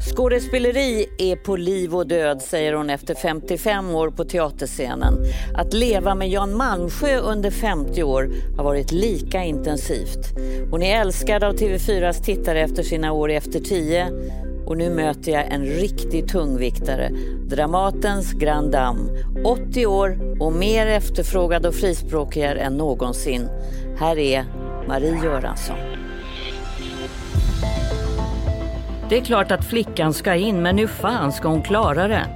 Skådespeleri är på liv och död, säger hon efter 55 år på teaterscenen. Att leva med Jan Malmsjö under 50 år har varit lika intensivt. Hon är älskad av TV4s tittare efter sina år i Efter 10 och nu möter jag en riktig tungviktare. Dramatens Grand Dame. 80 år och mer efterfrågad och frispråkigare än någonsin. Här är Marie Göransson. Det är klart att flickan ska in, men hur fan ska hon klara det?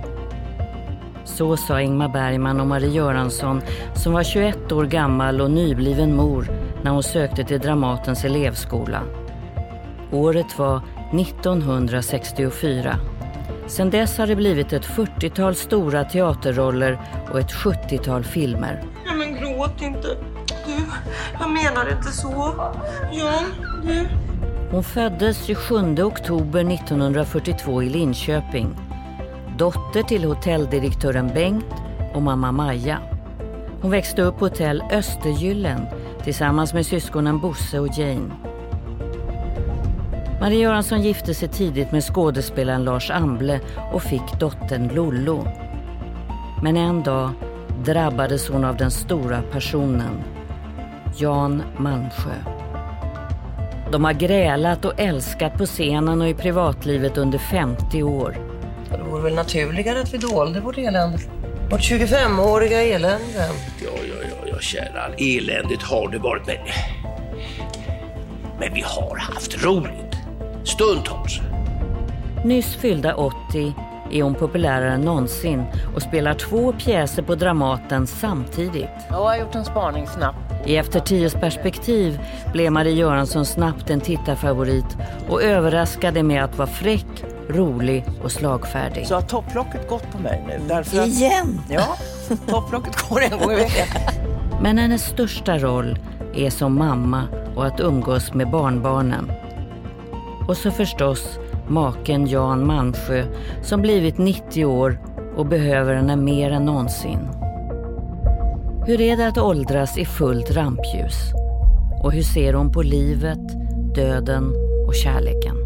Så sa Ingmar Bergman om Marie Göransson som var 21 år gammal och nybliven mor när hon sökte till Dramatens elevskola. Året var 1964. Sedan dess har det blivit ett 40-tal stora teaterroller och ett 70-tal filmer. Ja, men gråt inte. Du, jag menar inte så. John, du. Hon föddes 27 oktober 1942 i Linköping. Dotter till hotelldirektören Bengt och mamma Maja. Hon växte upp på hotell Östergyllen tillsammans med syskonen Bosse och Jane. Marie Göransson gifte sig tidigt med skådespelaren Lars Amble och fick dottern Lollo. Men en dag drabbades hon av den stora personen, Jan Malmsjö. De har grälat och älskat på scenen och i privatlivet under 50 år. Det vore väl naturligare att vi dolde vårt elände. Vårt 25-åriga elände. Ja, ja, ja, ja, kära. Eländigt har det varit, men... Men vi har haft roligt. Stundtals. Nyss fyllda 80 är hon populärare än någonsin och spelar två pjäser på Dramaten samtidigt. Jag har gjort en spaning snabbt. I Efter tios perspektiv blev Marie Göransson snabbt en tittarfavorit och överraskade med att vara fräck, rolig och slagfärdig. Så har topplocket gått på mig nu? Därför att, Igen! ja, topplocket går en gång i veckan. Men hennes största roll är som mamma och att umgås med barnbarnen. Och så förstås maken Jan Malmsjö som blivit 90 år och behöver henne mer än någonsin. Hur är det att åldras i fullt rampljus? Och hur ser hon på livet, döden och kärleken?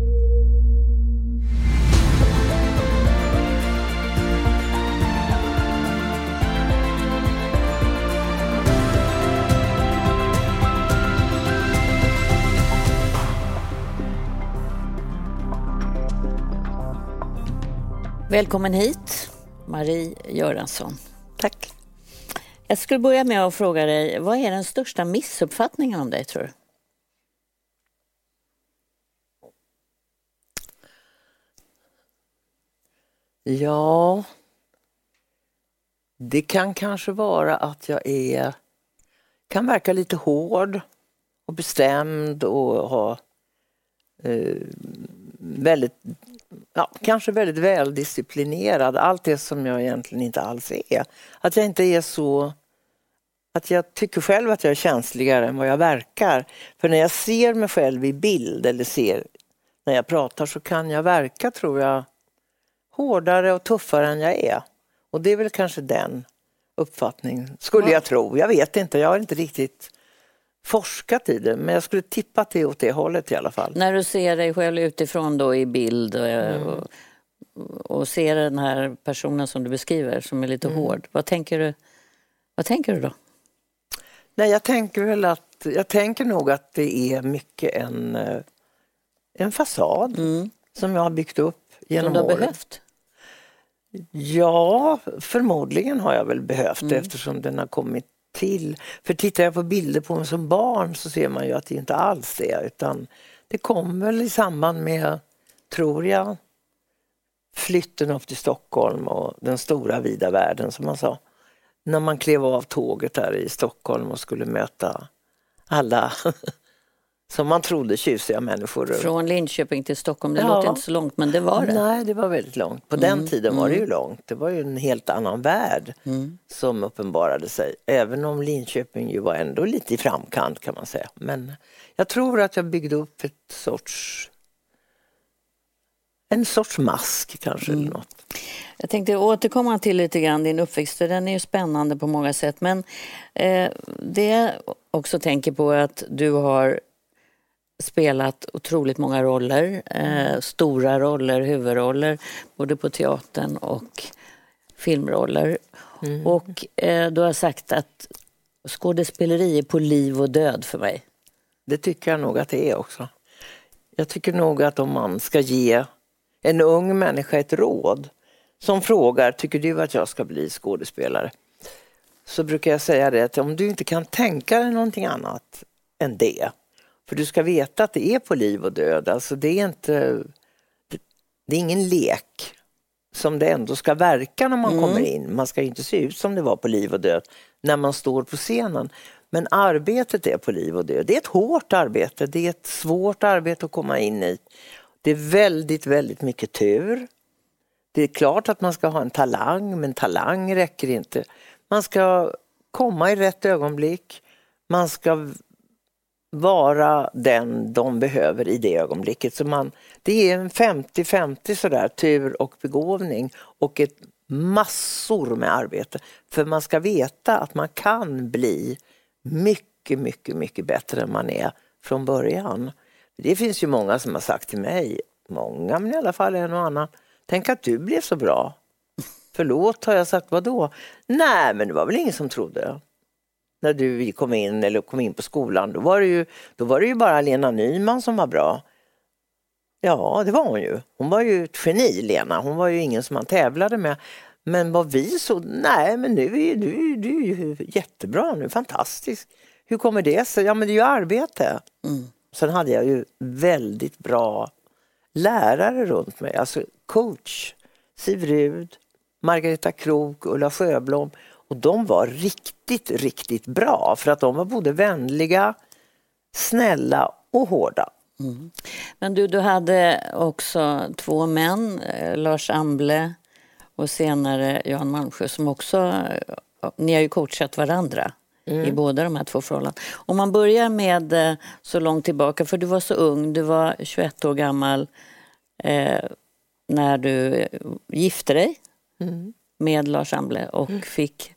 Välkommen hit, Marie Göransson. Tack. Jag skulle börja med att fråga dig, vad är den största missuppfattningen om dig tror du? Ja, det kan kanske vara att jag är, kan verka lite hård och bestämd och ha eh, väldigt, ja, kanske väldigt väldisciplinerad. Allt det som jag egentligen inte alls är. Att jag inte är så att jag tycker själv att jag är känsligare än vad jag verkar. För när jag ser mig själv i bild eller ser när jag pratar så kan jag verka, tror jag, hårdare och tuffare än jag är. Och det är väl kanske den uppfattningen, skulle jag tro. Jag vet inte, jag har inte riktigt forskat i det, men jag skulle tippa är åt det hållet i alla fall. När du ser dig själv utifrån då i bild och, och, och ser den här personen som du beskriver som är lite hård, vad tänker du, vad tänker du då? Nej, jag tänker väl att, jag tänker nog att det är mycket en, eh, en fasad som jag har byggt upp genom Som du har åren. behövt? Ja, förmodligen har jag väl behövt det eftersom den har kommit till. För tittar jag på bilder på mig som barn så ser man ju att det inte alls är utan det kom väl i samband med, tror jag, flytten upp till Stockholm och den stora vida världen som man sa. När man klev av tåget där i Stockholm och skulle möta alla som man trodde tjusiga människor. Från Linköping till Stockholm, det Ja. låter inte så långt men det var det. Nej, det var väldigt långt. På den tiden var det ju långt. Det var ju en helt annan värld som uppenbarade sig. Även om Linköping ju var ändå lite i framkant kan man säga. Men jag tror att jag byggde upp ett sorts en sorts mask kanske eller något. Jag tänkte återkomma till lite grann din uppväxt, för den är ju spännande på många sätt. Men eh, det jag också tänker på är att du har spelat otroligt många roller. Eh, stora roller, huvudroller, både på teatern och filmroller. Mm. Och eh, du har sagt att skådespeleri är på liv och död för mig. Det tycker jag nog att det är också. Jag tycker nog att om man ska ge en ung människa ett råd som frågar, tycker du att jag ska bli skådespelare? Så brukar jag säga det att om du inte kan tänka dig någonting annat än det, för du ska veta att det är på liv och död, alltså det är inte, det är ingen lek som det ändå ska verka när man mm. kommer in. Man ska inte se ut som det var på liv och död när man står på scenen. Men arbetet är på liv och död. Det är ett hårt arbete, det är ett svårt arbete att komma in i. Det är väldigt, väldigt mycket tur. Det är klart att man ska ha en talang, men talang räcker inte. Man ska komma i rätt ögonblick. Man ska vara den de behöver i det ögonblicket. Så man, det är en 50-50 sådär, tur och begåvning och ett massor med arbete. För man ska veta att man kan bli mycket, mycket, mycket bättre än man är från början. Det finns ju många som har sagt till mig, många men i alla fall en och annan, tänk att du blev så bra. Förlåt, har jag sagt, vadå? Nej, men det var väl ingen som trodde. När du kom in eller kom in på skolan, då var det ju, då var det ju bara Lena Nyman som var bra. Ja, det var hon ju. Hon var ju ett geni, Lena. Hon var ju ingen som man tävlade med. Men vad vi så, nej men nu är du, du är ju jättebra nu, fantastisk. Hur kommer det sig? Ja men det är ju arbete. Mm. Sen hade jag ju väldigt bra lärare runt mig, alltså coach. Siv Rud, Margareta Krok, Ulla Sjöblom. Och de var riktigt, riktigt bra för att de var både vänliga, snälla och hårda. Mm. Men du, du hade också två män, eh, Lars Amble och senare Jan Malmsjö som också, eh, ni har ju coachat varandra mm. i båda de här två förhållandena. Om man börjar med eh, så långt tillbaka, för du var så ung, du var 21 år gammal eh, när du gifte dig mm. med Lars Amble och mm. fick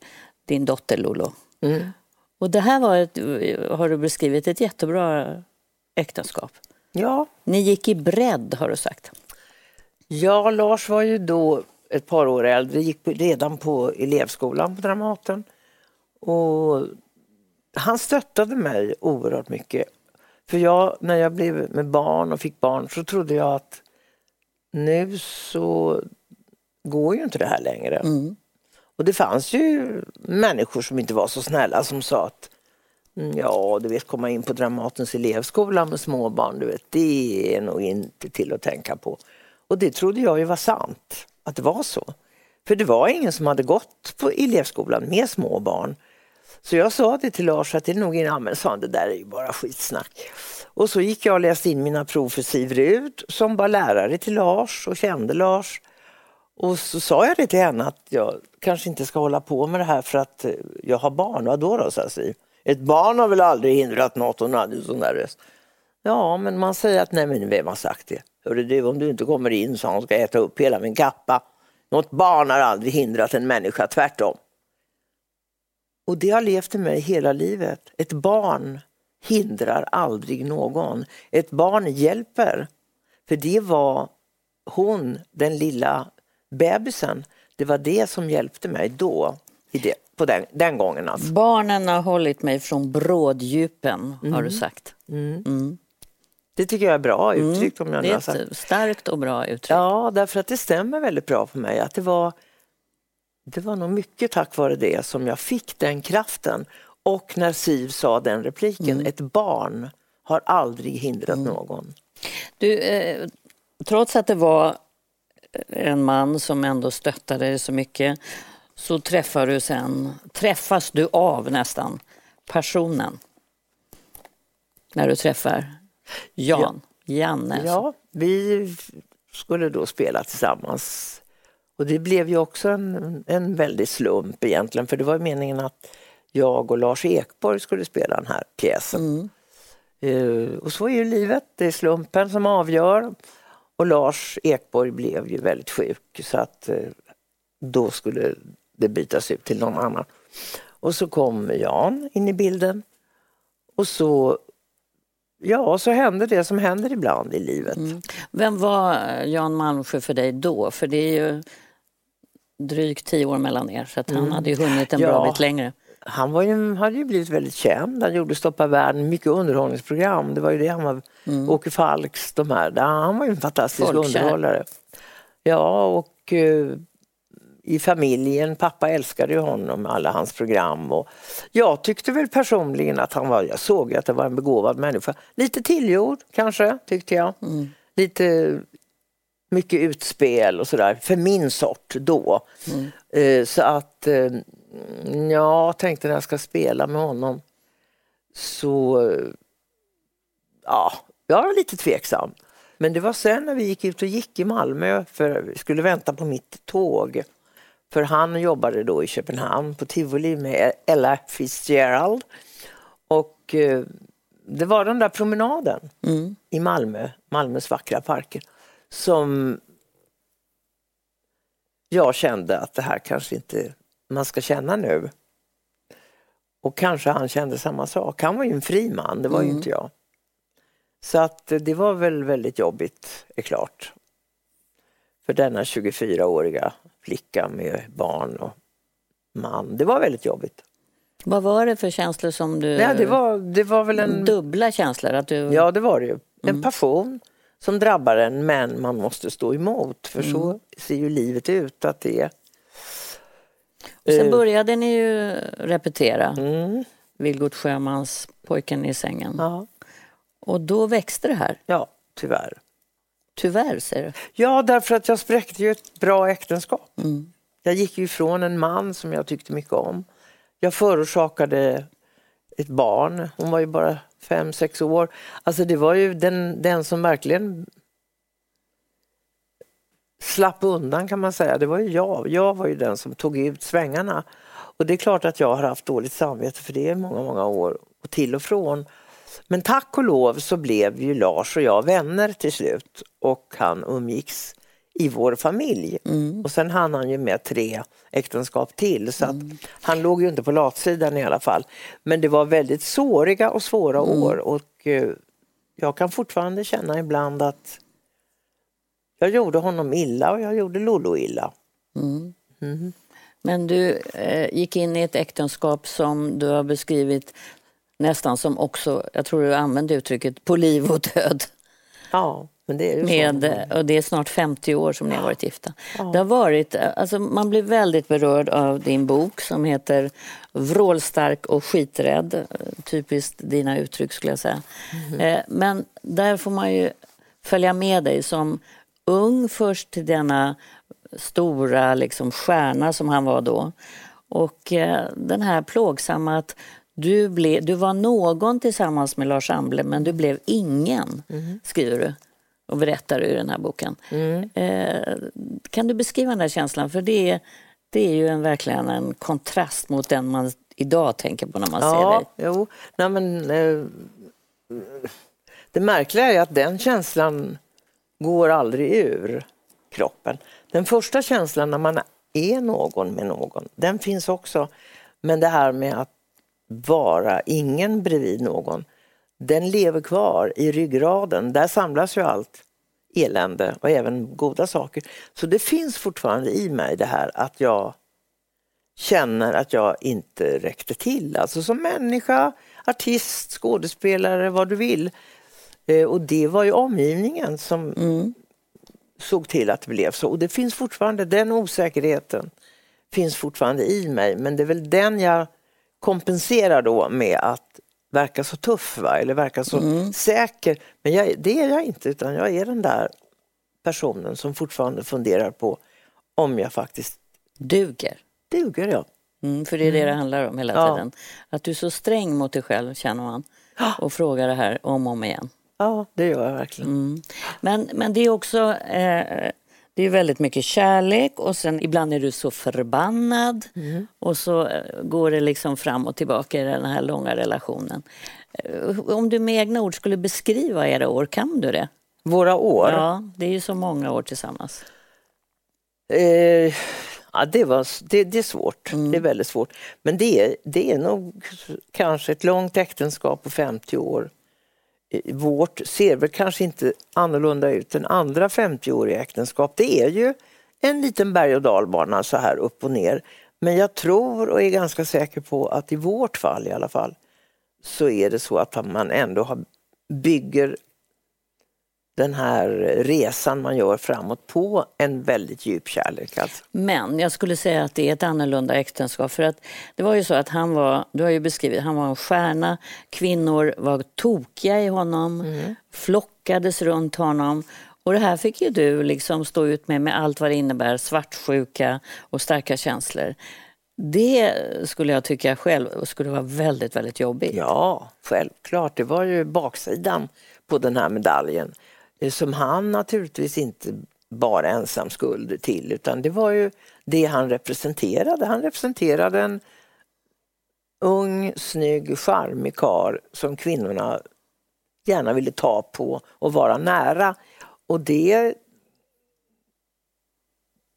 din dotter Lolo. Mm. Och det här var, ett, har du beskrivit, ett jättebra äktenskap. Ja. Ni gick i bredd har du sagt. Ja, Lars var ju då ett par år äldre, gick redan på elevskolan på Dramaten. Och han stöttade mig oerhört mycket. För jag, när jag blev med barn och fick barn så trodde jag att nu så går ju inte det här längre. Mm. Och det fanns ju människor som inte var så snälla som sa att mm, Ja, du vet komma in på Dramatens elevskola med småbarn, du vet, det är nog inte till att tänka på. Och det trodde jag ju var sant, att det var så. För det var ingen som hade gått på elevskolan med små barn. Så jag sa det till Lars att det är nog ingen, men sa han, det där är ju bara skitsnack. Och så gick jag och läste in mina prov för Siv Rud som var lärare till Lars och kände Lars. Och så sa jag det till henne att jag kanske inte ska hålla på med det här för att eh, jag har barn. Vadå då, sa Siv. Ett barn har väl aldrig hindrat något, hon hade en sån där röst. Ja, men man säger att nej, men vem har sagt det? Hörru du, om du inte kommer in så han ska äta upp hela min kappa. Något barn har aldrig hindrat en människa, tvärtom. Och det har levt i mig hela livet. Ett barn hindrar aldrig någon. Ett barn hjälper. För det var hon, den lilla bebisen, det var det som hjälpte mig då, i det, på den, den gången. Alltså. Barnen har hållit mig från bråddjupen, mm. har du sagt. Mm. Mm. Det tycker jag är bra mm. uttryckt. Om jag det är ett starkt och bra uttryck. Ja, därför att det stämmer väldigt bra för mig. Att det, var, det var nog mycket tack vare det som jag fick den kraften. Och när Siv sa den repliken, mm. ett barn har aldrig hindrat mm. någon. Du, eh, trots att det var en man som ändå stöttade dig så mycket så träffar du sen, träffas du av nästan personen när du träffar Jan, ja. Janne. Ja, vi skulle då spela tillsammans. Och det blev ju också en, en väldig slump egentligen för det var meningen att jag och Lars Ekborg skulle spela den här pjäsen. Mm. Uh, och så är ju livet, det är slumpen som avgör. Och Lars Ekborg blev ju väldigt sjuk så att uh, då skulle det bytas ut till någon annan. Och så kom Jan in i bilden och så ja, så hände det som händer ibland i livet. Mm. Vem var Jan Malmsjö för dig då? För det är ju drygt tio år mellan er så att han hade ju hunnit en bra Mm. Ja. bit längre. Han var ju, hade ju blivit väldigt känd. Han gjorde Stoppa världen, mycket underhållningsprogram. Det var ju det han var. Åke Falks, de här. Han var ju en fantastisk Folkkär. underhållare. Ja, och eh, i familjen, pappa älskade ju honom, alla hans program. Och jag tyckte väl personligen att han var, jag såg att det var en begåvad människa. Lite tillgjord kanske, tyckte jag. Lite mycket utspel och sådär, för min sort då. Eh, så att, eh, jag tänkte när jag ska spela med honom så, eh, ja, jag var lite tveksam. Men det var sen när vi gick ut och gick i Malmö för vi skulle vänta på mitt tåg. För han jobbade då i Köpenhamn på Tivoli med Ella Fitzgerald. Och eh, det var den där promenaden Mm. i Malmö, Malmös vackra parker, som jag kände att det här kanske inte man ska känna nu. Och kanske han kände samma sak. Han var ju en fri man, det var ju inte jag. Så att det var väl väldigt jobbigt, är klart. För denna 24-åriga flicka med barn och man. Det var väldigt jobbigt. Vad var det för känslor som du... Nej, det, var, det var väl en... Dubbla känslor? Att du... Ja, det var det ju. En passion som drabbar en, men man måste stå emot. För så ser ju livet ut, att det är... Och Sen eh, började ni ju repetera Mm, Vilgot Sjömans Pojken i sängen. ja, Och då växte det här. ja, tyvärr. Tyvärr, säger du. Ja, därför att jag spräckte ju ett bra äktenskap. Mm. Jag gick ju ifrån en man som jag tyckte mycket om. Jag förorsakade ett barn. Hon var ju bara fem, sex år. Alltså det var ju den, den som verkligen slapp undan kan man säga. Det var ju jag. Jag var ju den som tog ut svängarna. Och det är klart att jag har haft dåligt samvete för det i många, många år. Och till och från. Men tack och lov så blev ju Lars och jag vänner till slut. Och han umgicks i vår familj. Och sen hann han ju med tre äktenskap till. Så att han låg ju inte på latsidan i alla fall. Men det var väldigt såriga och svåra år. Och eh, jag kan fortfarande känna ibland att jag gjorde honom illa och jag gjorde Lollo illa. Men du eh, gick in i ett äktenskap som du har beskrivit nästan som också, jag tror du använde uttrycket, på liv och död. Ja, det Med, och det är snart 50 år som ni har varit gifta. Det har varit, alltså man blir väldigt berörd av din bok som heter Vrålstark och skiträdd. Typiskt dina uttryck skulle jag säga. Eh, Men där får man ju följa med dig som ung först till denna stora liksom, stjärna som han var då. Och eh, den här plågsamma att du, ble, du var någon tillsammans med Lars Amble men du blev ingen, skriver du och berättar i den här boken. Eh, kan du beskriva den här känslan? För det är, det är ju en, verkligen en kontrast mot den man idag tänker på när man ser Ja, dig. jo. Nej, men, eh, det märkliga är att den känslan går aldrig ur kroppen. Den första känslan när man är någon med någon, den finns också. Men det här med att vara ingen bredvid någon, den lever kvar i ryggraden. Där samlas ju allt elände och även goda saker. Så det finns fortfarande i mig det här att jag känner att jag inte räckte till. Alltså som människa, artist, skådespelare, vad du vill. Eh, och det var ju omgivningen som såg till att det blev så. Och det finns fortfarande, den osäkerheten finns fortfarande i mig. Men det är väl den jag kompenserar då med att verka så tuff, va? eller verka så säker. Men jag, det är jag inte, utan jag är den där personen som fortfarande funderar på om jag faktiskt Duger. duger. Jag. Mm, för det är det det handlar om hela Ja. tiden. Att du är så sträng mot dig själv, känner man. Och frågar det här om och om igen. Ja, det gör jag verkligen. Mm. Men, men det är också eh, det är väldigt mycket kärlek och sen ibland är du så förbannad och så eh, går det liksom fram och tillbaka i den här långa relationen. Eh, Om du med egna ord skulle beskriva era år, kan du det? Våra år. Ja, det är ju så många år tillsammans. Eh, ja, det, var, det, det är svårt. Mm. Det är väldigt svårt. Men det är, det är nog kanske ett långt äktenskap på 50 år vårt ser väl kanske inte annorlunda ut än andra 50-åriga äktenskap. Det är ju en liten berg och dalbana så här upp och ner. Men jag tror och är ganska säker på att i vårt fall i alla fall så är det så att man ändå har, bygger den här resan man gör framåt på en väldigt djup kärlek. Alltså. Men jag skulle säga att det är ett annorlunda äktenskap för att det var ju så att han var, du har ju beskrivit, han var en stjärna, kvinnor var tokiga i honom, mm. flockades runt honom och det här fick ju du liksom stå ut med med allt vad det innebär, svartsjuka och starka känslor. Det skulle jag tycka själv skulle vara väldigt, väldigt jobbigt. Ja, självklart. Det var ju baksidan på den här medaljen som han naturligtvis inte bara ensam skuld till utan det var ju det han representerade. Han representerade en ung, snygg, charmig karl som kvinnorna gärna ville ta på och vara nära. Och det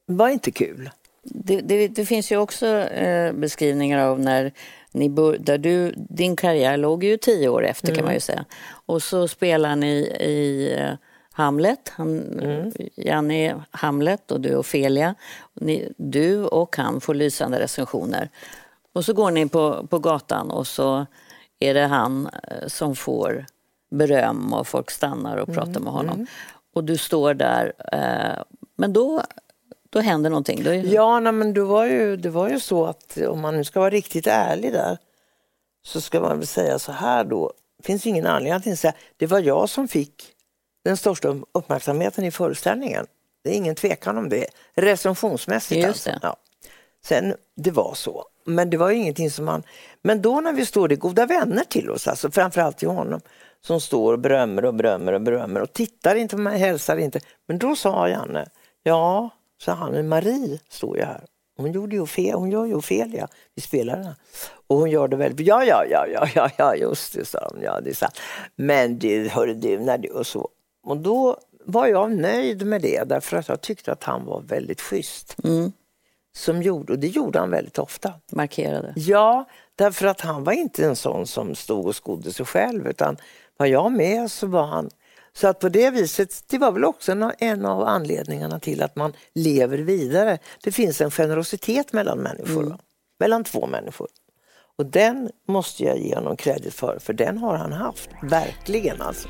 var inte kul. Det, det, det finns ju också eh, beskrivningar av när ni bör, där du, din karriär låg ju tio år efter mm. kan man ju säga. Och så spelar ni i eh, Hamlet. Han, mm. Janne Hamlet och du Ofelia. Ni, du och han får lysande recensioner. Och så går ni på, på gatan och så är det han eh, som får beröm och folk stannar och pratar mm. med honom. Mm. Och du står där. Eh, men då, då händer någonting. Då är... Ja, nej, men det var, ju, det var ju så att om man nu ska vara riktigt ärlig där så ska man väl säga så här då. Det finns ingen anledning att inte säga det var jag som fick den största uppmärksamheten i föreställningen. Det är ingen tvekan om det. Recensionsmässigt Just det. Alltså. Ja. Sen, det var så. Men det var ingenting som man... Men då när vi står, det goda vänner till oss, alltså framförallt till honom, som står och berömmer och berömmer och berömmer och tittar inte mig, hälsar inte. Men då sa Janne, ja, sa han, men Marie står ju här. Hon, gjorde ju Ofelia, hon gör ju Ofelia, vi spelar den. Och hon gör det väldigt ja, ja, ja, ja, ja, ja, just det, sa hon. Ja, det är sant. Men du, hörru du, när du och så. Och då var jag nöjd med det därför att jag tyckte att han var väldigt schysst. Mm. Som gjorde, och det gjorde han väldigt ofta. Markerade? Ja, därför att han var inte en sån som stod och skodde sig själv utan var jag med så var han så att på det viset, det var väl också en av anledningarna till att man lever vidare. Det finns en generositet mellan människor, mm. mellan två människor. Och den måste jag ge honom kredit för, för den har han haft, verkligen alltså.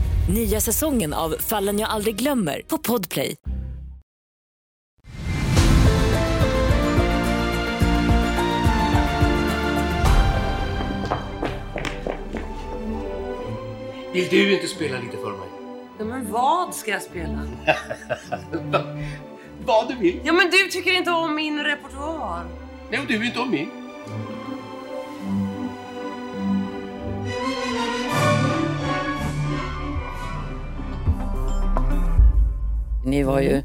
Nya säsongen av Fallen jag aldrig glömmer på Podplay. Vill du inte spela lite för mig? Ja, men vad ska jag spela? vad du vill. Ja, men du tycker inte om min repertoar. Nej, och du inte om min. Ni var ju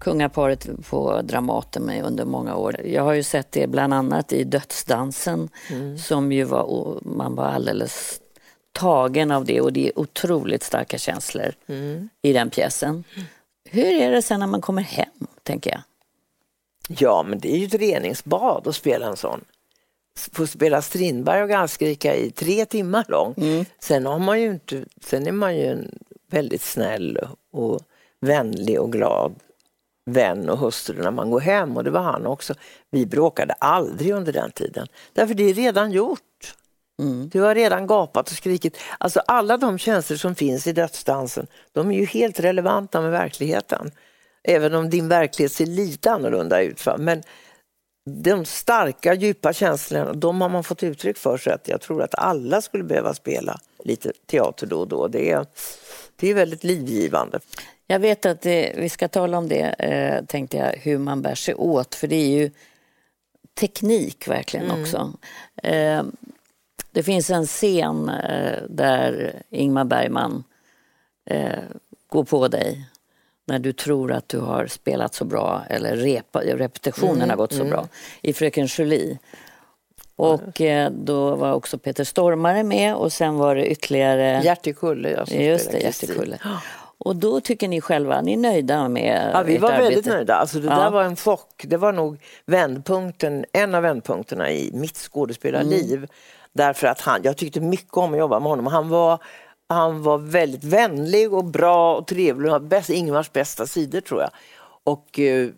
kungaparet på Dramaten med under många år. Jag har ju sett det bland annat i Dödsdansen mm. som ju var, man var alldeles tagen av det och det är otroligt starka känslor mm. i den pjäsen. Hur är det sen när man kommer hem, tänker jag? Ja, men det är ju ett reningsbad att spela en sån. Få spela Strindberg och Galskrika i tre timmar lång. Mm. Sen, har man ju inte, sen är man ju en väldigt snäll och vänlig och glad vän och hustru när man går hem och det var han också. Vi bråkade aldrig under den tiden. Därför det är redan gjort. Mm. Du har redan gapat och skrikit. Alltså alla de känslor som finns i dödsdansen, de är ju helt relevanta med verkligheten. Även om din verklighet ser lite annorlunda ut. Va? Men de starka, djupa känslorna, de har man fått uttryck för så att jag tror att alla skulle behöva spela lite teater då och då. Det är, det är väldigt livgivande. Jag vet att det, vi ska tala om det, eh, tänkte jag, hur man bär sig åt, för det är ju teknik verkligen mm. också. Eh, det finns en scen eh, där Ingmar Bergman eh, går på dig när du tror att du har spelat så bra eller repa, repetitionen Mm, har gått så bra i Fröken Julie. Och eh, då var också Peter Stormare med och sen var det ytterligare Gertie Kulle, jag som Just det, spelar Gertie Kristin. Kulle. Och då tycker ni själva, ni är nöjda med Ja, vi var arbete? väldigt nöjda. Alltså, det Ja. där var en chock. Det var nog vändpunkten, en av vändpunkterna i mitt skådespelarliv. Mm. Därför att han, jag tyckte mycket om att jobba med honom. Han var, han var väldigt vänlig och bra och trevlig. Han bäst, Ingmars bästa sidor tror jag. Och eh,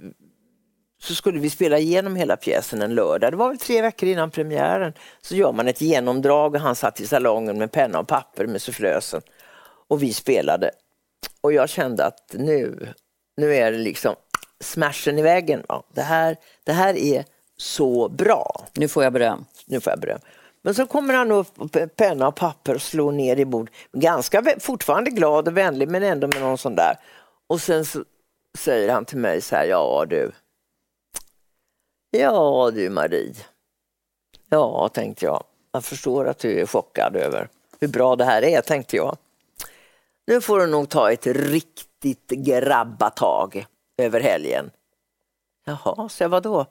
så skulle vi spela igenom hela pjäsen en lördag. Det var väl tre veckor innan premiären. Så gör man ett genomdrag och han satt i salongen med penna och papper med sufflösen. Och vi spelade. Och jag kände att nu, nu är det liksom smashen i väggen. Va? Det, här, det här är så bra. Nu får jag beröm. Nu får jag beröm. Men så kommer han upp pe- penna och papper och slår ner i bord. Ganska fortfarande glad och vänlig men ändå med någon sån där. Och sen så säger han till mig så här, ja du. Ja du Marie. Ja, tänkte jag. Jag förstår att du är chockad över hur bra det här är, tänkte jag. Nu får du nog ta ett riktigt grabbatag över helgen. Jaha, så jag. då?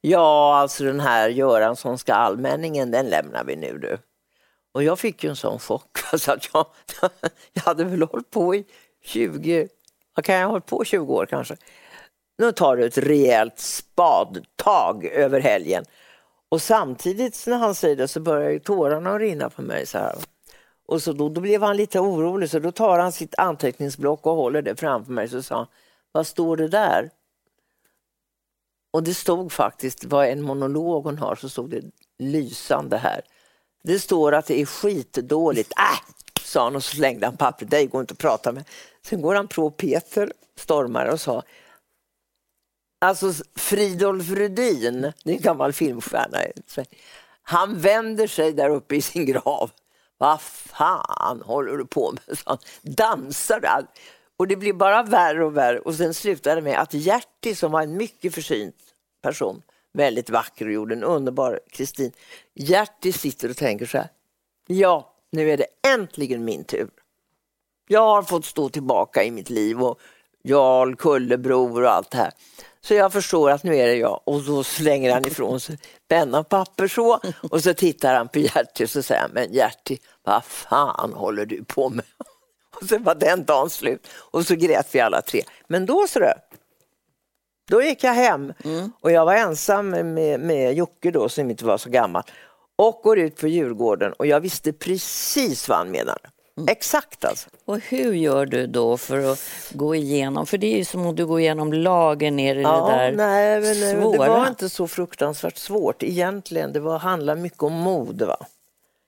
Ja, alltså den här Göranssonska allmänningen, den lämnar vi nu du. Och jag fick ju en sån chock så alltså att jag, jag hade väl hållit på i 20, vad kan jag ha hållit på 20 år kanske. Nu tar du ett rejält spadtag över helgen. Och samtidigt när han säger det så börjar ju tårarna rinna på mig så här. Och så då, då blev han lite orolig så då tar han sitt anteckningsblock och håller det framför mig så sa han, vad står det där? Och det stod faktiskt, vad en monolog hon har, så stod det lysande här. Det står att det är skitdåligt. Äh! sa han och så slängde han pappret, dig går inte att prata med. Sen går han på Peter Stormare och sa Alltså Fridolf Rudin, det är en gammal filmstjärna, han vänder sig där uppe i sin grav. Vad fan håller du på med? Så han dansar där. Och det blir bara värre och värre. Och sen slutar det med att Gertie som var en mycket försynt person, väldigt vacker och gjorde en underbar Kristin. Gertie sitter och tänker så här. Ja, nu är det äntligen min tur. Jag har fått stå tillbaka i mitt liv och Jarl, Kullebror och allt det här. Så jag förstår att nu är det jag och då slänger han ifrån sig penna och papper så och så tittar han på Gertie och så säger han, men Gertie, vad fan håller du på med? Och sen var den dagen slut och så grät vi alla tre. Men då så det, då gick jag hem och jag var ensam med, med Jocke då som inte var så gammal och går ut på Djurgården och jag visste precis vad han menade. Exakt alltså. Och hur gör du då för att gå igenom, för det är ju som om du går igenom lager ner i det där nej, men, men det svåra. var inte så fruktansvärt svårt egentligen. Det var, handlar mycket om mod. Va?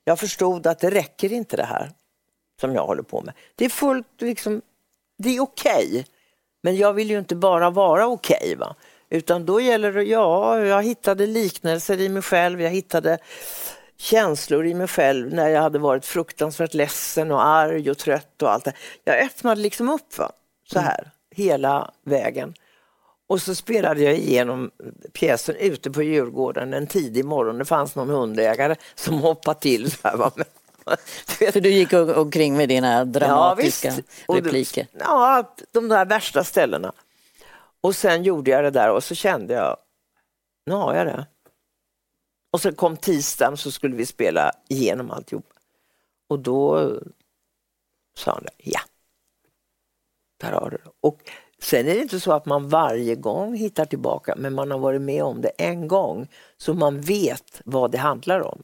Jag förstod att det räcker inte det här som jag håller på med. Det är fullt liksom, det är okej. Men jag vill ju inte bara vara okej. va? Utan då gäller det, ja, jag hittade liknelser i mig själv, jag hittade känslor i mig själv när jag hade varit fruktansvärt ledsen och arg och trött och allt det. Jag öppnade liksom upp va? så här, hela vägen. Och så spelade jag igenom pjäsen ute på Djurgården en tidig morgon. Det fanns någon hundägare som hoppade till. Så här, du För du gick omkring med dina dramatiska Ja. Och repliker. Ja, de där värsta ställena. Och sen gjorde jag det där och så kände jag, nu har jag det. Och så kom tisdagen så skulle vi spela igenom alltihop. Och då sa han, ja, där har du det. Och sen är det inte så att man varje gång hittar tillbaka, men man har varit med om det en gång, så man vet vad det handlar om.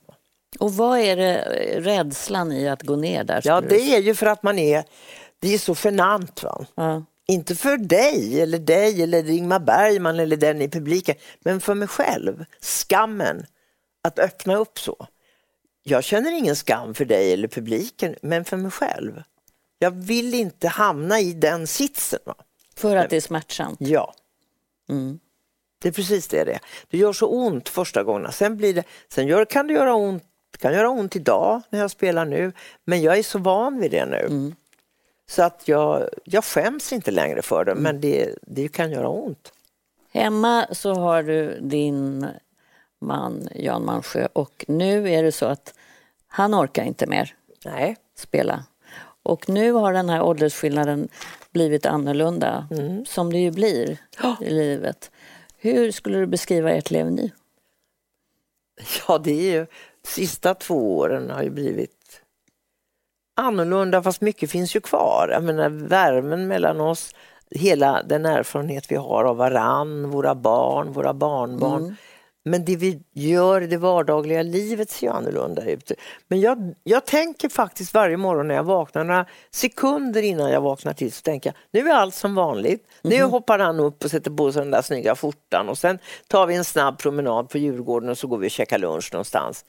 Och vad är det rädslan i att gå ner där? Ja, det är ju för att man är, det är så genant. Va? Ja. Inte för dig eller dig eller Ingmar Bergman eller den i publiken, men för mig själv. Skammen att öppna upp så. Jag känner ingen skam för dig eller publiken, men för mig själv. Jag vill inte hamna i den sitsen. Va? För att det är smärtsamt. Ja. Det är precis det det är. Det gör så ont första gången. Sen, blir det, sen gör, kan det göra ont, kan göra ont idag när jag spelar nu, men jag är så van vid det nu. Så att jag, jag skäms inte längre för det, men det, det kan göra ont. Hemma så har du din man Jan Malmsjö och nu är det så att han orkar inte mer Nej. spela. Och nu har den här åldersskillnaden blivit annorlunda, som det ju blir i livet. Hur skulle du beskriva ert liv nu? Ja, det är ju, sista två åren har ju blivit annorlunda fast mycket finns ju kvar. Jag menar värmen mellan oss, hela den erfarenhet vi har av varann, våra barn, våra barnbarn. Men det vi gör i det vardagliga livet ser ju annorlunda ut. Men jag, jag tänker faktiskt varje morgon när jag vaknar, några sekunder innan jag vaknar till, så tänker jag nu är allt som vanligt. Nu hoppar han upp och sätter på sig den där snygga skjortan och sen tar vi en snabb promenad på Djurgården och så går vi och käkar lunch någonstans.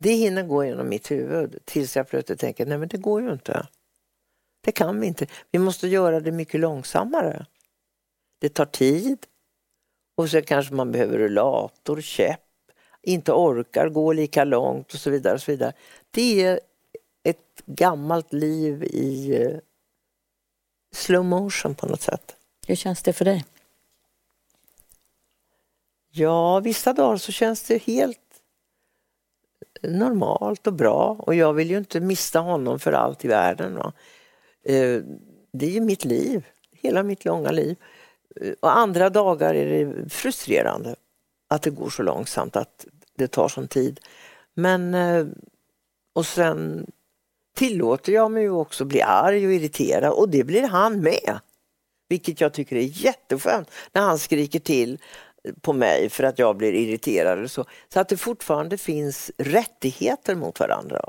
Det hinner gå genom mitt huvud tills jag plötsligt tänker, nej men det går ju inte. Det kan vi inte. Vi måste göra det mycket långsammare. Det tar tid. Och så kanske man behöver rullator, käpp, inte orkar gå lika långt och så vidare. Och så vidare. Det är ett gammalt liv i eh, slow motion på något sätt. Hur känns det för dig? Ja, vissa dagar så känns det helt normalt och bra och jag vill ju inte mista honom för allt i världen. Va? Eh, Det är ju mitt liv, hela mitt långa liv. Och andra dagar är det frustrerande att det går så långsamt, att det tar sån tid. Men, eh, och sen tillåter jag mig ju också bli arg och irriterad och det blir han med. Vilket jag tycker är jätteskönt när han skriker till på mig för att jag blir irriterad. Eller så. så att det fortfarande finns rättigheter mot varandra.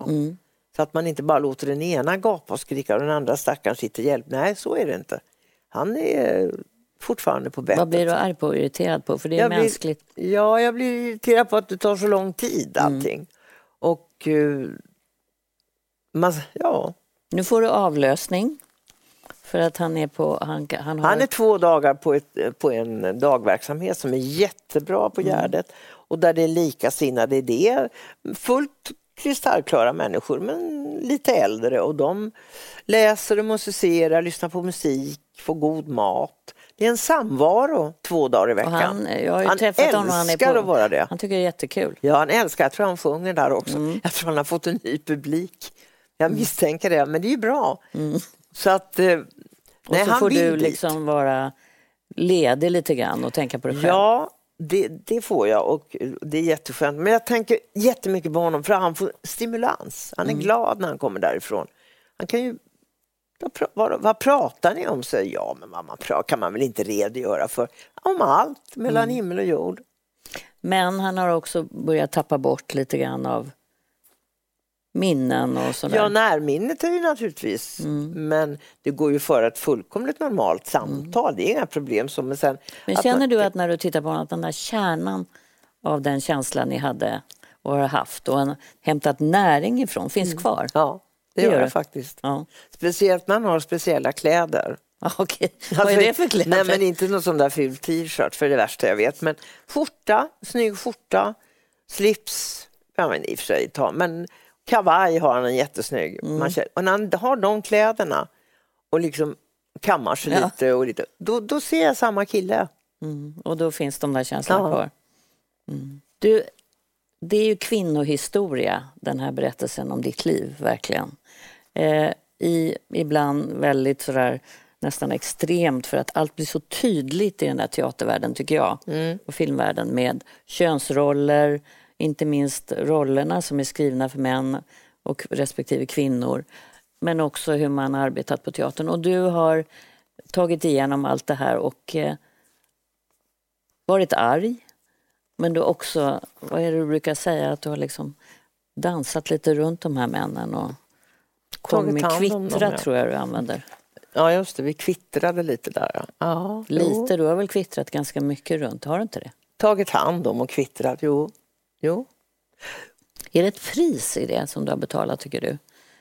Så att man inte bara låter den ena gapa och skrika och den andra stackaren sitter hjälp. Nej, så är det inte. Han är fortfarande på bettet. Vad blir du arg på och irriterad på? För det är Jag blir- mänskligt. Ja, jag blir irriterad på att det tar så lång tid Mm. allting. Och eh, man, ja, Nu får du avlösning. För att han är på... Han, han har, han är två dagar på, ett, på en dagverksamhet som är jättebra på Gärdet och där det är likasinnade idéer. Fullt kristallklara människor men lite äldre och de läser och musicerar, lyssnar på musik, får god mat. Det är en samvaro två dagar i och veckan. han, jag har ju han träffat honom. Han älskar på, att vara det. Han tycker det är jättekul. Ja, han älskar, jag tror han sjunger där också. Mm. Jag tror han har fått en ny publik. Jag misstänker det, men det är ju bra. Så att, eh, Mm. Och nej, så han får du dit. liksom vara ledig lite grann och tänka på dig själv. Ja, det, det får jag och det är jätteskönt. Men jag tänker jättemycket på honom för han får stimulans. Han är Mm. glad när han kommer därifrån. Han kan ju vad, vad, pratar ni om? Så, ja, men pratar kan man väl inte redogöra för. Om allt mellan Mm. himmel och jord. Men han har också börjat tappa bort lite grann av minnen och sådär. Ja, närminnet är ju naturligtvis, Mm. men det går ju för ett fullkomligt normalt samtal. Det är inga problem. Så, men sen, Men känner man- du att när du tittar på honom att den där kärnan av den känslan ni hade och har haft och hämtat näring ifrån finns kvar? Ja, det, Det gör jag faktiskt. Ja. Speciellt man har speciella kläder. Okej, vad är Alltså, det för kläder? Nej, men inte någon sån där ful t-shirt, för det värsta jag vet. Men skjorta, snygg skjorta, slips, ja men i och för sig, ta, men kavaj har han en jättesnygg. Mm. Man känner, och när han har de kläderna och liksom kammar sig Ja. lite, och lite då, då ser jag samma kille. Mm, och då finns de där känslorna Ja. kvar. Mm. Du, det är ju kvinnohistoria, den här berättelsen om ditt liv, verkligen. Eh, i, ibland väldigt sådär nästan extremt för att allt blir så tydligt i den här teatervärlden tycker jag och filmvärlden med könsroller, inte minst rollerna som är skrivna för män och respektive kvinnor men också hur man har arbetat på teatern. Och du har tagit igenom allt det här och eh, varit arg. Men du också, vad är det du brukar säga, att du har liksom dansat lite runt de här männen och kommit dem, kvittra ja. tror jag du använder. Ja, just det, vi kvittrade lite där. ja. Ja, jo. Lite, du har väl kvittrat ganska mycket runt, har du inte det? Tagit hand om och kvittrat, jo. jo. Är det ett pris i det som du har betalat tycker du?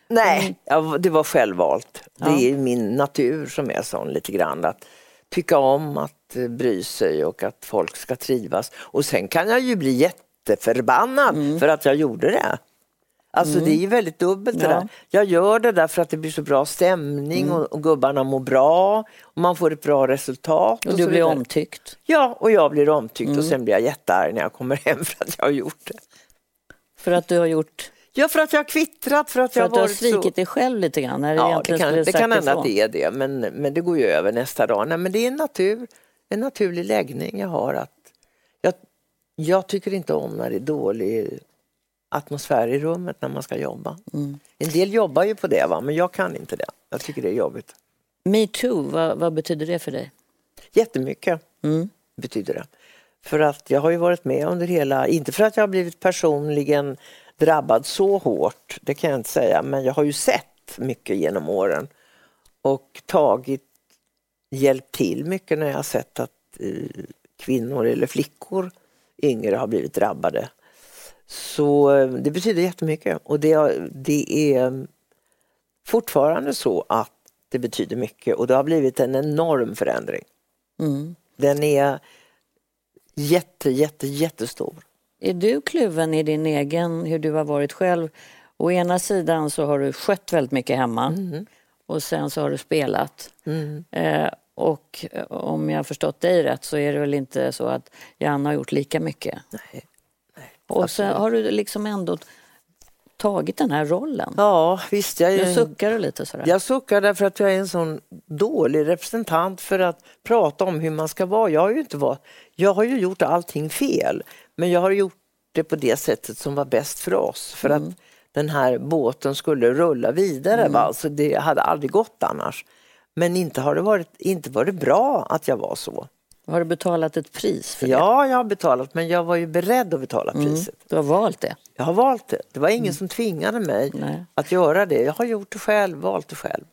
Nej, ja, det var självvalt. Mm. Ja. Det är min natur som är sån lite grann. Att tycka om att bry sig och att folk ska trivas. Och sen kan jag ju bli jätteförbannad Mm. för att jag gjorde det. Alltså det är ju väldigt dubbelt det Ja. där. Jag gör det därför att det blir så bra stämning Mm. och, och gubbarna mår bra och man får ett bra resultat. Och så du blir omtyckt. Ja, och jag blir omtyckt Mm. och sen blir jag jättearg när jag kommer hem för att jag har gjort det. För att du har gjort... Ja, för att jag har kvittrat, för att För jag att du har svikit så... dig själv lite grann? Ja, det kan, det kan hända att det är det, men, men det går ju över nästa dag. Nej, men det är natur, en naturlig läggning jag har. att jag, jag tycker inte om när det är dålig atmosfär i rummet när man ska jobba. Mm. En del jobbar ju på det, va? men jag kan inte det. Jag tycker det är jobbigt. Metoo, vad, vad betyder det för dig? Jättemycket Mm. betyder det. För att jag har ju varit med under hela, inte för att jag har blivit personligen drabbad så hårt, det kan jag inte säga, men jag har ju sett mycket genom åren och tagit, hjälpt till mycket när jag har sett att eh, kvinnor eller flickor yngre har blivit drabbade. Så eh, det betyder jättemycket och det, det är fortfarande så att det betyder mycket och det har blivit en enorm förändring. Mm. Den är jätte, jätte, jättestor. Är du kluven i din egen, hur du har varit själv? Å ena sidan så har du skött väldigt mycket hemma Mm. och sen så har du spelat. Mm. Eh, och eh, om jag har förstått dig rätt så är det väl inte så att Janne har gjort lika mycket? Nej. och så har du liksom ändå tagit den här rollen. Ja, visst. Jag, Nu suckar du lite sådär. jag suckar därför att jag är en sån dålig representant för att prata om hur man ska vara. Jag har ju, inte varit, jag har ju gjort allting fel, men jag har gjort det på det sättet som var bäst för oss. För att den här båten skulle rulla vidare. Va? Så det hade aldrig gått annars. Men inte har det varit, inte var det bra att jag var så. Har du betalat ett pris för det? Ja, jag har betalat, men jag var ju beredd att betala priset. Du har valt det? Jag har valt det. Det var ingen som tvingade mig Nej. att göra det. Jag har gjort det själv, valt det själv.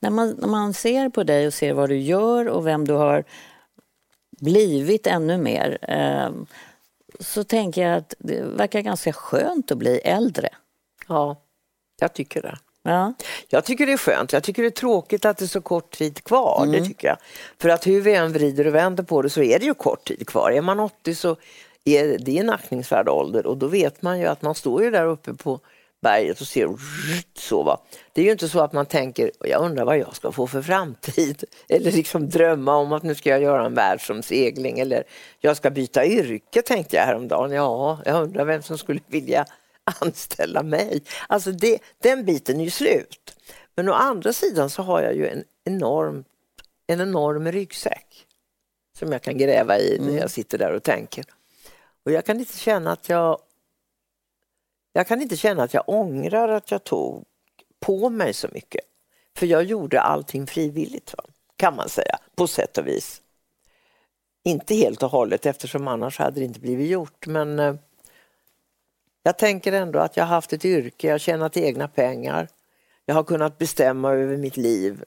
När man, när man ser på dig och ser vad du gör och vem du har blivit ännu mer eh, så tänker jag att det verkar ganska skönt att bli äldre. Ja, jag tycker det. Ja. Jag tycker det är skönt. Jag tycker det är tråkigt att det är så kort tid kvar. Det tycker jag. För att hur vi än vrider och vänder på det så är det ju kort tid kvar. Är man 80 så är det en aktningsvärd ålder och då vet man ju att man står ju där uppe på berget och ser så. Va? Det är ju inte så att man tänker, jag undrar vad jag ska få för framtid. Eller liksom drömma om att nu ska jag göra en världsomsegling eller jag ska byta yrke tänkte jag häromdagen. Ja, jag undrar vem som skulle vilja anställa mig. Alltså det, den biten är ju slut. Men å andra sidan så har jag ju en enorm, en enorm ryggsäck som jag kan gräva i när jag sitter där och tänker. Och jag kan inte känna att jag jag kan inte känna att jag ångrar att jag tog på mig så mycket. För jag gjorde allting frivilligt, va? kan man säga, på sätt och vis. Inte helt och hållet eftersom annars hade det inte blivit gjort men eh, jag tänker ändå att jag har haft ett yrke, jag har tjänat egna pengar. Jag har kunnat bestämma över mitt liv.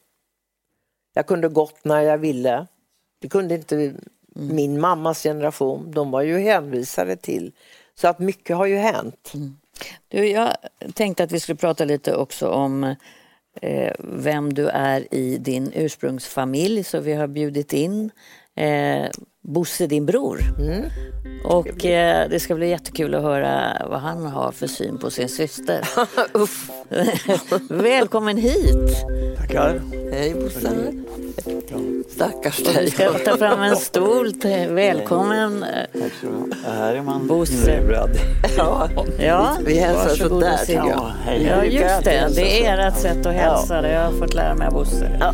Jag kunde gått när jag ville. Det kunde inte min mammas generation. De var ju hänvisade till. Så att mycket har ju hänt. Du, jag tänkte att vi skulle prata lite också om eh, vem du är i din ursprungsfamilj så vi har bjudit in eh, Bosse, din bror. Och eh, det ska bli jättekul att höra vad han har för syn på sin syster. Uff. Välkommen hit! Tackar. Hej Bosse. Stackars Och vi dig. ska ta fram en stol. till- Välkommen! eh, Tack så ha. Här är man Bosse. inlurad. Ja, Ja, vi hälsar sådär tycker jag. Ja, just det. Det är ert sätt att hälsa. Det jag har fått lära mig av Bosse. Ja.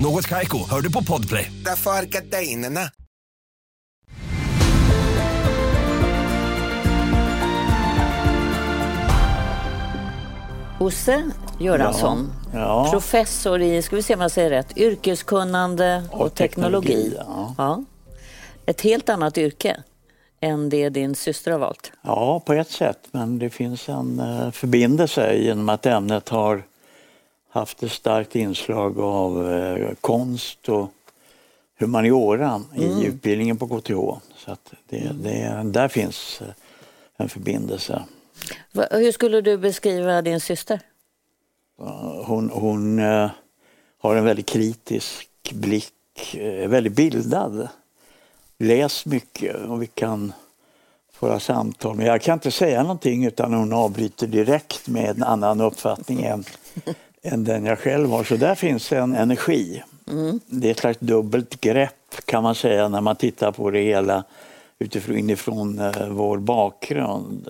Något Kaiko, hör du på Podplay. Därför är gardinerna. Bosse Göransson, Ja, ja. professor i, ska vi se om jag säger rätt, yrkeskunnande och, Och teknologi. teknologi, ja. Ett helt annat yrke än det din syster har valt. Ja, på ett sätt. Men det finns en eh, förbindelse genom att ämnet har haft ett starkt inslag av eh, konst och humaniora i utbildningen på KTH. Så det, det, där finns eh, en förbindelse. Va- Hur skulle du beskriva din syster? Hon, hon eh, har en väldigt kritisk blick, eh, väldigt bildad. Läst mycket och vi kan föra samtal. Men jag kan inte säga någonting utan hon avbryter direkt med en annan uppfattning än, än den jag själv har. Så där finns en energi. Det är ett slags dubbelt grepp kan man säga när man tittar på det hela utifrån inifrån eh, vår bakgrund.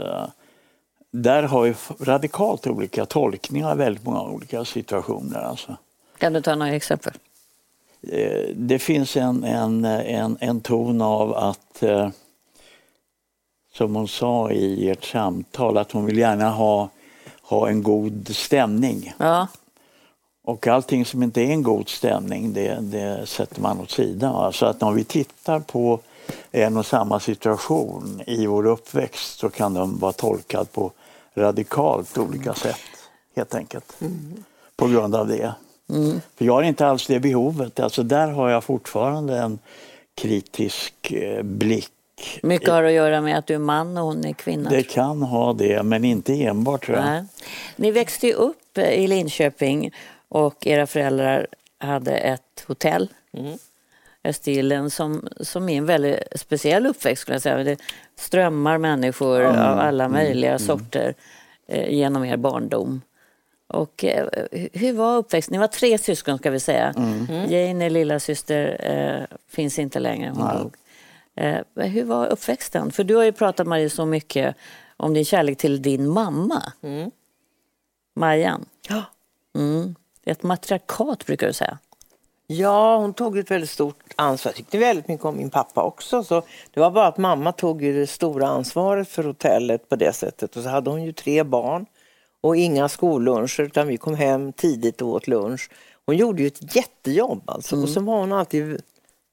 Där har vi radikalt olika tolkningar av väldigt många olika situationer. Alltså. Kan du ta några exempel? Eh, Det finns en, en, en, en ton av att, eh, som hon sa i ert samtal, att hon vill gärna ha, ha en god stämning. Ja. Och allting som inte är en god stämning, det, det sätter man åt sidan. va. Så att om vi tittar på en och samma situation i vår uppväxt så kan den vara tolkad på radikalt olika sätt, helt enkelt. På grund av det. För jag har inte alls det behovet. Alltså där har jag fortfarande en kritisk eh, blick. Mycket har att göra med att du är man och hon är kvinna. Det kan ha det, men inte enbart tror jag. Nej. Ni växte ju upp eh, i Linköping och era föräldrar hade ett hotell, Östergillen, som, som är en väldigt speciell uppväxt skulle jag säga. Det strömmar människor Mm. av alla möjliga sorter eh, genom er barndom. Och eh, hur var uppväxten? Ni var tre syskon ska vi säga. Mm. Jane, lilla syster eh, finns inte längre, hon dog. Eh, hur var uppväxten? För du har ju pratat Marie så mycket om din kärlek till din mamma. Majan. Ja. Mm. Ett matriarkat brukar du säga. Ja, hon tog ett väldigt stort ansvar. Jag tyckte väldigt mycket om min pappa också. Så det var bara att mamma tog ju det stora ansvaret för hotellet på det sättet. Och så hade hon ju tre barn och inga skolluncher utan vi kom hem tidigt och åt lunch. Hon gjorde ju ett jättejobb alltså. Och så var hon alltid,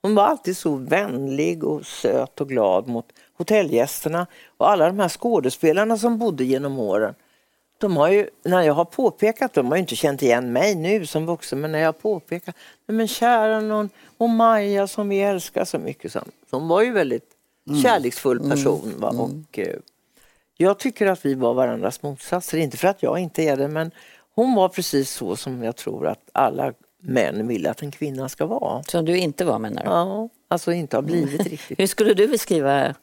hon var alltid så vänlig och söt och glad mot hotellgästerna och alla de här skådespelarna som bodde genom åren. De har ju, när jag har påpekat, de har ju inte känt igen mig nu som vuxen, men när jag har påpekat, nej men kära någon, och Maja som vi älskar så mycket. Så, hon var ju väldigt kärleksfull person. Va? Och, eh, jag tycker att vi var varandras motsatser, inte för att jag inte är det, men hon var precis så som jag tror att alla män vill att en kvinna ska vara. Som du inte var menar du? Ja, alltså inte har blivit riktigt. Hur skulle du beskriva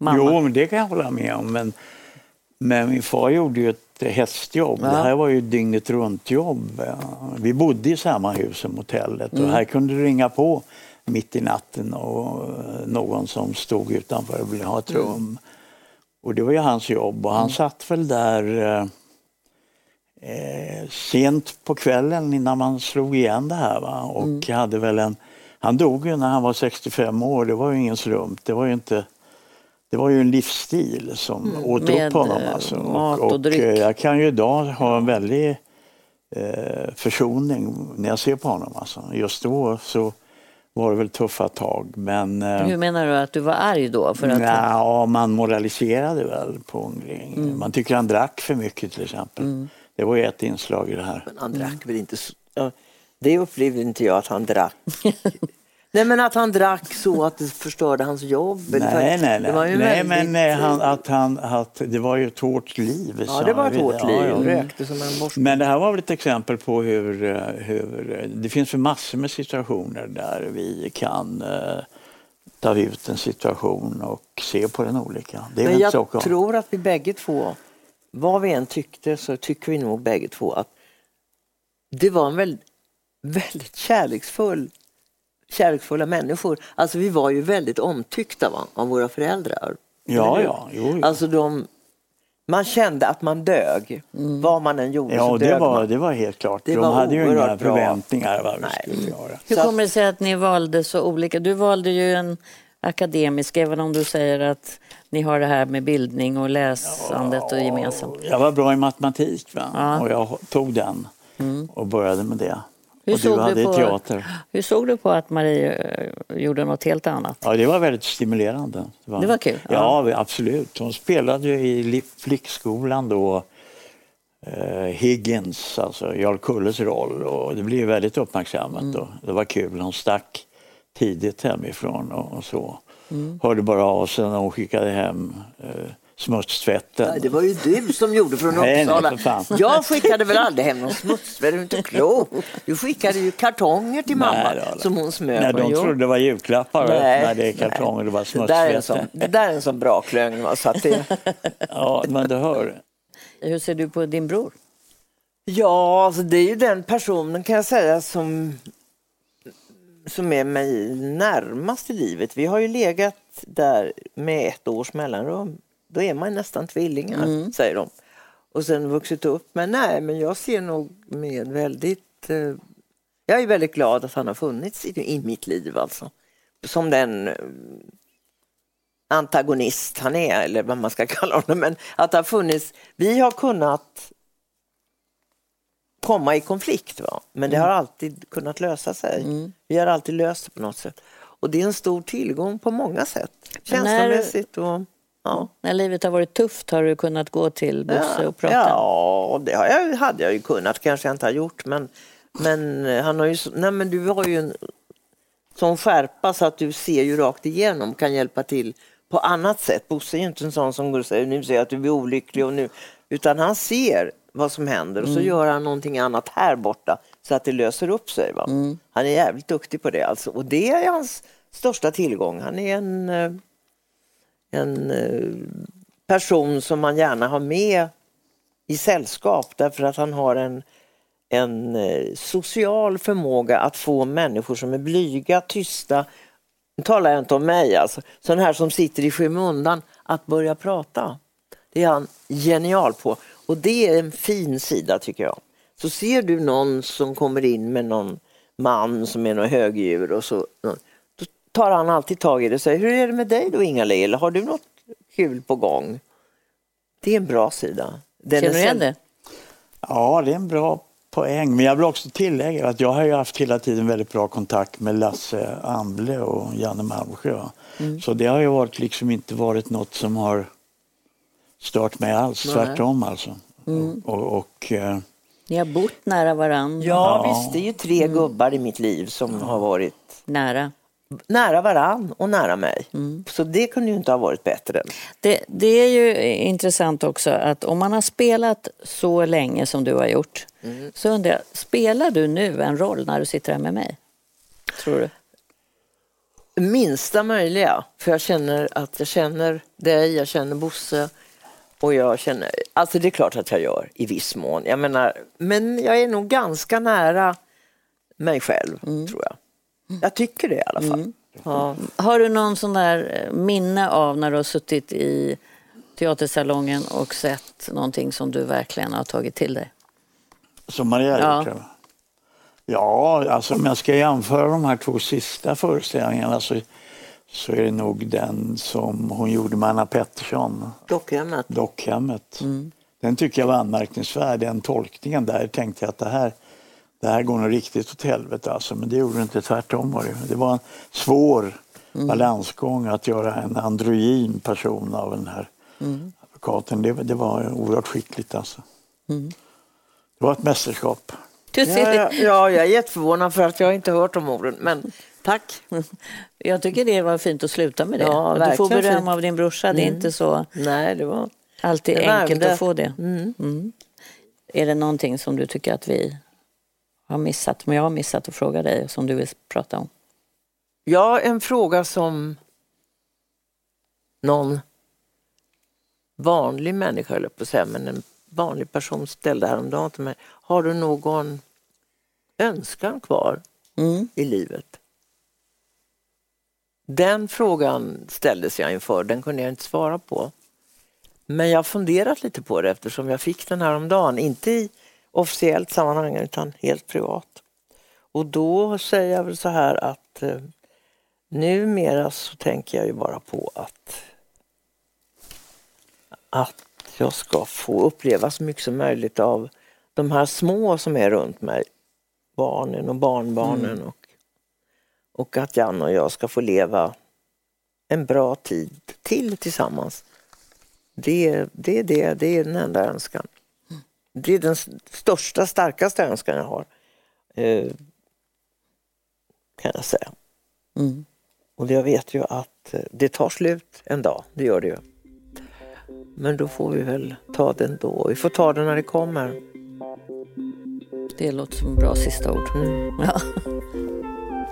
mamma? Jo, men det kan jag hålla med om. Men, men min far gjorde ju ett hästjobb. Ja. Det här var ju dygnet runt jobb. Vi bodde i samma hus som hotellet Mm. och här kunde det ringa på mitt i natten och eh, någon som stod utanför och ville ha ett rum. Och det var ju hans jobb och han satt väl där eh, eh, sent på kvällen innan man slog igen det här. Va? Och hade väl en, han dog ju när han var 65 år, det var ju ingen slump. Det var ju inte det var ju en livsstil som åt med, upp honom. eh, Alltså. mat och dryck. eh, jag kan ju idag ha en väldig eh, försoning när jag ser på honom. Alltså. Just då så var det väl tuffa tag. Men eh, Hur menar du att du var arg då? För att, nja, man moraliserade väl på Ångling. Mm. Man tycker han drack för mycket till exempel. Det var ju ett inslag i det här. Men han drack väl inte så... Ja, det upplevde inte jag att han drack. nej men att han drack så att det förstörde hans jobb. Nej, för- nej, Det var nej. ju nej väldigt, men eh, han, eh, att han, att det var ju ett hårt liv. Ja, det var ett hårt liv. ja. Rökte som en borste. Men det här var väl ett exempel på hur, eh, hur det finns för massor med situationer där vi kan ta ut en situation och se på den olika. Det är Men jag tror att vi bägge två, vad vi än tyckte så tycker vi nog bägge två att det var en väldigt, väldigt kärleksfull kärleksfulla människor. Alltså vi var ju väldigt omtyckta va, av våra föräldrar. Ja, ja, jo, jo. Alltså de, man kände att man dög. Vad man än gjorde Ja, så det dög var, man. det var helt klart. Det De var hade ju inga bra. förväntningar vad vi Nej. skulle göra. hur kommer det sig att ni valde så olika? Du valde ju en akademisk, även om du säger att ni har det här med bildning och läsandet och gemensamt. Jag var bra i matematik va? Ja. Mm. och jag tog den och började med det. Hur och du såg du hade på- teater. Hur såg du på att Marie eh, gjorde något helt annat? Ja, det var väldigt stimulerande. Det var kul, Ja, absolut. Hon spelade ju i li- flickskolan då eh, Higgins, alltså Jarl Kulles roll och det blev väldigt uppmärksammat Mm. och det var kul. Hon stack tidigt hemifrån och, och så. Mm. Hörde bara av sig när hon skickade hem eh, smutstvätten. Nej, det var ju du som gjorde från Nej, nej, Uppsala. för fan. Jag skickade väl aldrig hem någon smutsvärd, är du inte klok? Du skickade ju kartonger till mamma Nej, som hon smög Nej, de trodde det var julklappar Nej, när det är kartonger det var Det där är en sån, smutstvätten. det där är en sån bra klögn. Så att det, Ja, men du hör. Hur ser du på din bror? ja, alltså det är ju den personen kan jag säga som, som är mig närmast i livet. Vi har ju legat där med ett års mellanrum. Då är man nästan tvillingar, säger de. Och sen vuxit upp. Men nej, men jag ser nog med väldigt... Eh, jag är väldigt glad att han har funnits i, i mitt liv alltså. Som den eh, antagonist han är, eller vad man ska kalla honom. Men att det har funnits... Vi har kunnat komma i konflikt, va? men det har alltid kunnat lösa sig. Vi har alltid löst det på något sätt. Och det är en stor tillgång på många sätt. Känslomässigt och... Ja. När livet har varit tufft har du kunnat gå till Bosse och prata? Ja, det jag, hade jag ju kunnat, kanske jag inte har gjort. Men, men han har ju, nej men du har ju en sån skärpa så att du ser ju rakt igenom, kan hjälpa till på annat sätt. Bosse är ju inte en sån som går och säger nu ser jag att du är olycklig och nu, utan han ser vad som händer och så gör han någonting annat här borta så att det löser upp sig. Va? Han är jävligt duktig på det alltså och det är hans största tillgång. Han är en, eh, en eh, person som man gärna har med i sällskap därför att han har en, en eh, social förmåga att få människor som är blyga, tysta, nu talar jag inte om mig alltså, sådana här som sitter i skymundan, att börja prata. Det är han genial på och det är en fin sida tycker jag. Så ser du någon som kommer in med någon man som är någon högdjur och så då tar han alltid tag i det och säger, hur är det med dig då Inga-Lill? Eller Har du något kul på gång? Det är en bra sida. Den Känner du är igen det? Ja, det är en bra poäng. Men jag vill också tillägga att jag har ju haft hela tiden väldigt bra kontakt med Lasse Amble och Janne Malmsjö. Mm. Så det har ju varit liksom inte varit något som har stört mig alls. Nej. Tvärtom alltså. Mm. Och, och, eh, Ni har bott nära varann? Ja, visst, det är ju tre gubbar i mitt liv som har varit Nära? nära varann och nära mig. Mm. Så det kunde ju inte ha varit bättre. Det, det är ju intressant också att om man har spelat så länge som du har gjort så undrar jag, spelar du nu en roll när du sitter här med mig? Tror du? Minsta möjliga, för jag känner att jag känner dig, jag känner Bosse och jag känner, alltså det är klart att jag gör i viss mån. Jag menar, men jag är nog ganska nära mig själv, tror jag. Jag tycker det i alla fall. Ja. Har du någon sån där eh, minne av när du har suttit i teatersalongen och sett någonting som du verkligen har tagit till dig? som Maria Ja. gjort. Ja. ja, alltså om jag ska jämföra de här två sista föreställningarna så, så är det nog den som hon gjorde med Anna Pettersson, Dockhemmet. Dockhemmet. Den tycker jag var anmärkningsvärd, den tolkningen där tänkte jag att det här, det här går nog riktigt åt helvete alltså. Men det gjorde det inte, tvärtom var det. Det var en svår balansgång att göra en androgyn person av den här advokaten. Det, det var oerhört skickligt alltså. Det var ett mästerskap. Ja, ja, ja, jag är jätteförvånad för att jag inte hört de orden, men tack. Jag tycker det var fint att sluta med det. Ja, du får beröm fint. av din brorsa. Det är Mm. inte så Nej, det var... alltid Det enkelt värmde. att få det. Mm. Mm. Är det någonting som du tycker att vi har missat, som jag har missat att fråga dig, som du vill prata om? Ja, en fråga som någon vanlig människa, eller på att säga, men en vanlig person ställde häromdagen till mig. Har du någon önskan kvar Mm. i livet? Den frågan ställdes jag inför, den kunde jag inte svara på. Men jag har funderat lite på det eftersom jag fick den här om dagen, inte i officiellt sammanhang utan helt privat. Och då säger jag väl så här att eh, numera så tänker jag ju bara på att att jag ska få uppleva så mycket som möjligt av de här små som är runt mig. Barnen och barnbarnen och, och att Janne och jag ska få leva en bra tid till tillsammans. Det, det, är det, det är den enda önskan. Det är den största, starkaste önskan jag har. Eh, kan jag säga. Mm. Och jag vet ju att eh, det tar slut en dag, det gör det ju. Men då får vi väl ta den då. Vi får ta den när det kommer. Det låter som bra sista ord. Mm. Ja.